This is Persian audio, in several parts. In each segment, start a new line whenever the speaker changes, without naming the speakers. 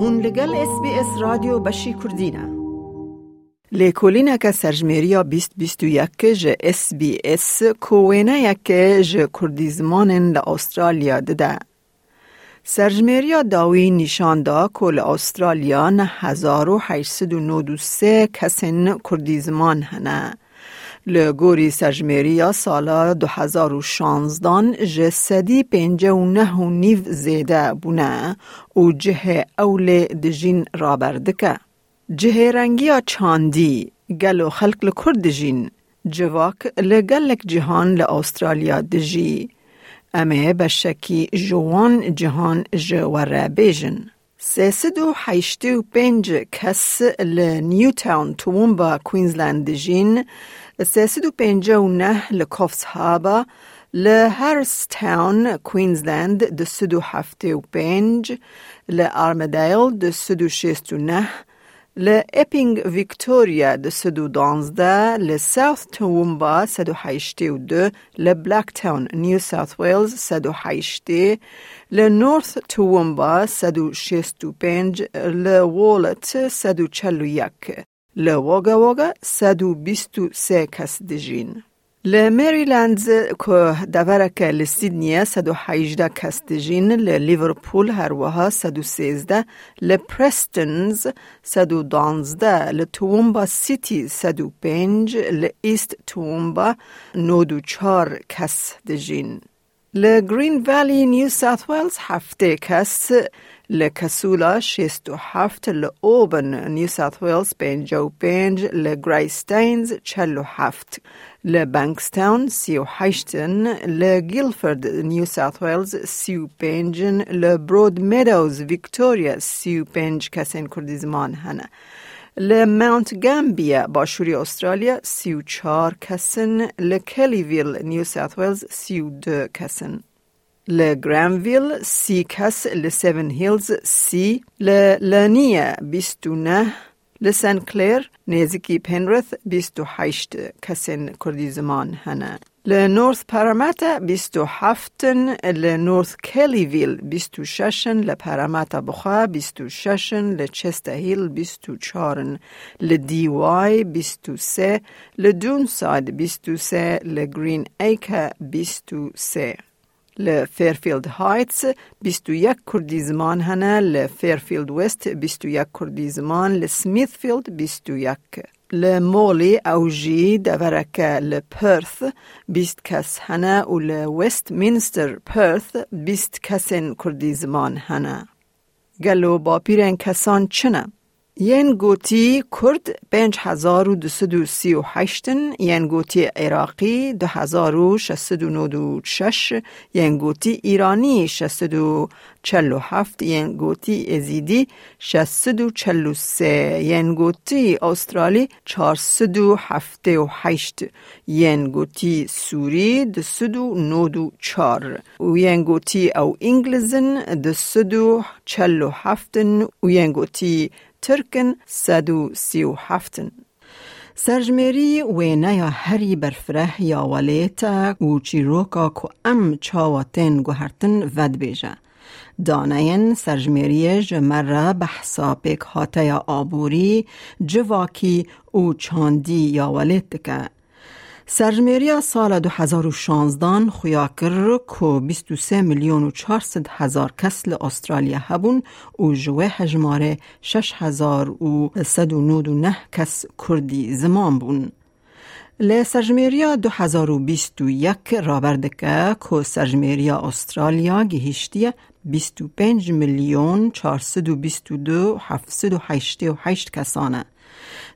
هون لگل اس بی اس رادیو بشی کردینه لیکولینه که سرجمیریا بیست بیست و یک جه اس بی اس کوینه یک جه کردیزمانن لأسترالیا دده. سرجمیریا داوی نشان دا که لأسترالیا نه هزار و حیشسد و نود و سه کسین کردیزمان هنه. لگوری سجمیریا سالا 2016 جسدی پینجه و نه و نیو زیده بونه و جه اول دجین رابردکه. جه رنگی چاندی گلو خلق لکرد دجین جواک لگلک جهان لأسترالیا دجی امه بشکی جوان جهان جواره بیجن. سیسد و حیشتی و پنج کس لنیو تاون تومبا کوینزلند دجین سیسد و پنجه و نه لکوفس هابا لهرس تاون کوینزلند ده سدو هفته و پنج لارمدیل ده سدو شیست و نه لإپینگ ویکتوریا ده سدو دانزده لساوث تومبا سدو و دو لبلاک تاون نیو ساوث ویلز سدو حیشتی لنورث تومبا سدو شیست و پنج لوالت سدو چلو یک. بیستو سه کس دجین. لمریلند که دورک لسیدنیا سدو حیجده کس دجین لیورپول هر وها سدو سیزده لپرستنز سدو دانزده لتومبا سیتی سدو پنج لئیست تومبا نودو چار کس دجین. لگرین ولی نیو ساوت ویلز هفته کس لکسولا شیست و هفت لعوبن نیو ساوت ویلز پنج و پنج لگریستینز چل و هفت لبنکستاون سی و هشتن لگیلفرد نیو ساوت ویلز سی و پنجن لبرود میدوز ویکتوریا سی و پنج کسین کردیزمان هنه لماونت گامبیا باشوری استرالیا سی و چار کسن لکلیویل نیو ساوت ویلز سی و دو کسن لگرامویل سی کس لسیون هیلز سی لنیا بیست و نه لسن کلیر نزدیکی پنرث بیست و هشت کسین کردیزمان هنه. لنورث پاراماتا بیست و هفتن لنورث کلیویل بیست ششن لپاراماتا بخوا بیست و ششن لچست هیل بیست و چارن لدی وای بیست و سه لدون ساید بیست و سه لگرین ایکا بیست و سه لفیرفیلد هایتس 21 کردیزمان هنه لفیرفیلد وست 21 کردیزمان لسمیثفیلد 21 لمولی اوجی دورک لپرث 20 کس هنه و لوست مینستر پرث 20 کسین کردیزمان هنه گلو با پیرن کسان چنه ین گوتی کرد پنج هزار و دوست و سی و هشتن ین گوتی عراقی دو هزار و شست و نود و شش ین گوتی ایرانی شست و چل و هفت ین گوتی ازیدی شست و چل و سه ین گوتی استرالی چارصد و هفته و هشت ین گوتی سوری دوست و نود و چار و ین گوتی او انگلزن دوست و چل و هفتن و ین گوتی ترکن سدو سی و هفتن. سرجمیری وینه یا هری برفره یا ولیتا و چیروکا که ام چاواتن گوهرتن ود بیجه. دانین سرجمیری جمره بحثا پیک هاته آبوری جواکی و چاندی یا ولیت که سرجمیریا سال 2016 خویا کر که 23 میلیون و 400 هزار کس استرالیا هبون و جوه هجماره 6 هزار و 199 کس کردی زمان بون. لی سرجمیریا 2021 رابردکه که سرجمیریا استرالیا گهشتی 25 میلیون 422 788 کسانه.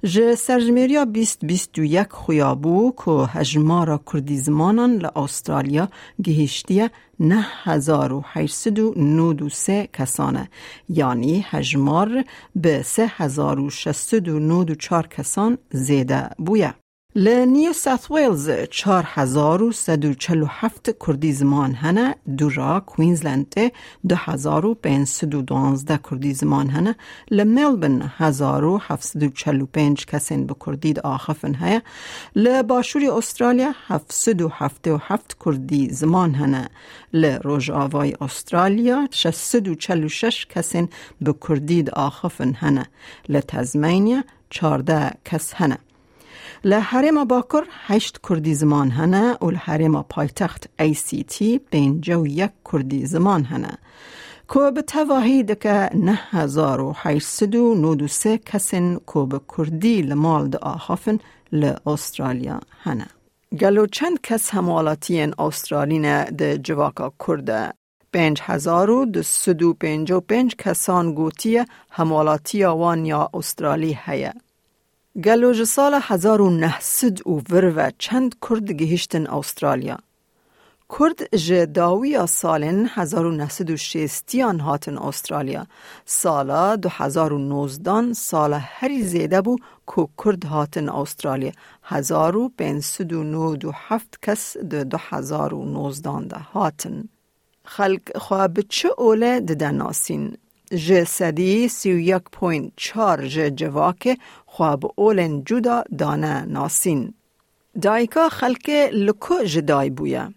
ج سرجمیریا بیست بیست و یک خویابو که هجمارا کردیزمانان لأسترالیا گهشتیه نه هزار و هشتد و نود و سه کسانه یعنی هجمار به سه هزار و شستد و نود و چار کسان زیده بویه. لنیو ساث ویلز چار هزار و سد و چلو هفت کردی زمان هنه دورا کوینزلند دو هزار و پین سد و دوانزده کردی زمان هنه. چلو پینج کسین به کردید آخفن هیا لباشوری استرالیا هفت سد و هفت و هفت کردی زمان هنه. لروژ آوای استرالیا شست سد و چلو شش کسین به کردید آخفن هنه. لتزمینیا چارده کس هنه. لە هەرێمە باکڕ هەشت کوردی زمان هەنا و لە هەرێمە پایتەخت ئەCT پێنجە و یەک کوردی زمان هەنا. کۆ بە تەواهی دەکە 1993 کەسن کۆ بە کوردی لە ماڵ دا ئاخافن لە ئوسترالیا هەنا. گەلو چەند کەس هەماڵەتیەن ئوسترالینە دە جواکە کووردە 1955 کەسان گوتیە هەماڵاتیاوان یا ئوسترالی هەیە. گلوج سال 1900 و چند کرد گهشتن استرالیا. کرد جه داوی سالن 1960 هاتن استرالیا. سالا 2019 سال هری زیده بو که کرد هاتن استرالیا. 1597 کس ده 2019 ده هاتن. خلق خواه به چه اوله ده ناسین؟ جه سدی سی و یک چار جواک خواب اولن جدا دانه ناسین. دایکا خلک لکو جدای بویا.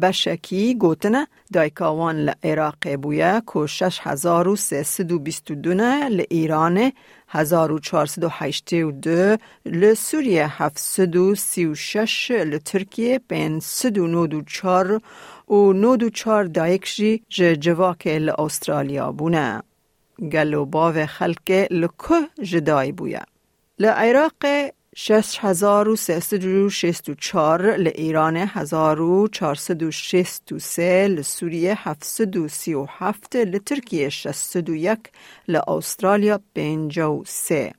بشکی گوتنه دایکا وان لعراق بویا که شش هزار و سیسد و بیست و دونه لإیران هزار و چارسد و حیشتی و دو لسوریه هفتصد و سی و شش لترکیه بین سد و نود و چار و نود و چار دایکشی جواک لأسترالیا بونه. گلو باو خلک لکه جدای بویا. لعراق 6364 لإيران 1463 لسوریه 737 لترکیه 61 لأسترالیا 53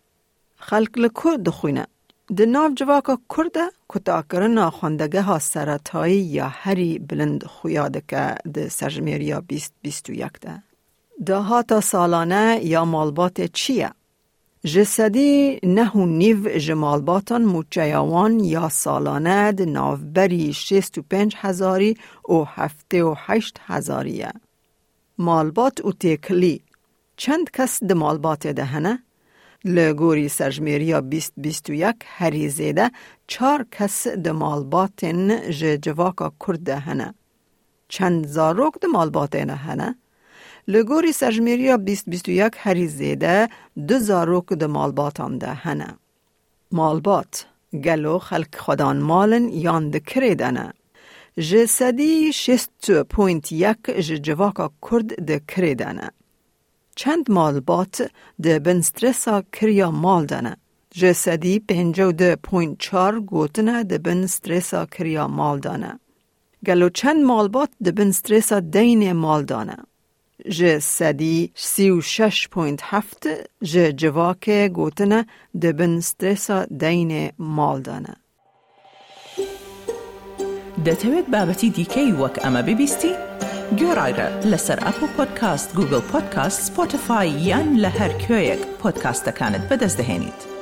خلق لکو دخوینه د ناو جواکا کرده کتاکرنا خواندگه ها سرطایی یا هری بلند خویاده که د سرجمیریا 2021 ده. دهاتا سالانه یا مالبات چیه؟ جسدی نه و نیو جمالباتان موچیاوان یا سالانه ده نافبری شیست و پنج هزاری و هفته و هشت هزاریه. مالبات و تیکلی چند کس ده مالبات دهنه؟ لگوری سرجمیریا بیست بیست و یک هری زیده چار کس ده مالباتن جواکا کرد دهنه. چند زاروک ده مالبات دهنه؟ لگوری سجمیریا 2021 هری زیده دو زاروک ده مالباتان ده هنه. مالبات گلو خلق خودان مالن یان ده کریدنه. جسدی شست پوینت یک جواکا کرد ده کریدنه. چند مالبات ده بنسترسا کریا مال دنه. جسدی پنجو ده پوینت چار گوتنه ده بنسترسا کریا مال دانه. گلو چند مالبات ده بنسترسا دین مال دانه. ji sedî sî û şeş point heft ji civakê gotine dibin stresa deynê maldane.
دەتەوێت بابەتی دیکەی وەک ئەمە ببیستی؟ گۆڕایرە لەسەر ئەپ و پۆدکاست گوگل پۆدکاست سپۆتفاای یان لە هەر کوێیەک پۆدکاستەکانت بەدەستدەێنیت.